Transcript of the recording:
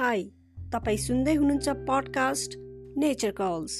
high तपाईँ सुन्दै हुनुहुन्छ पडकास्ट नेचर कल्स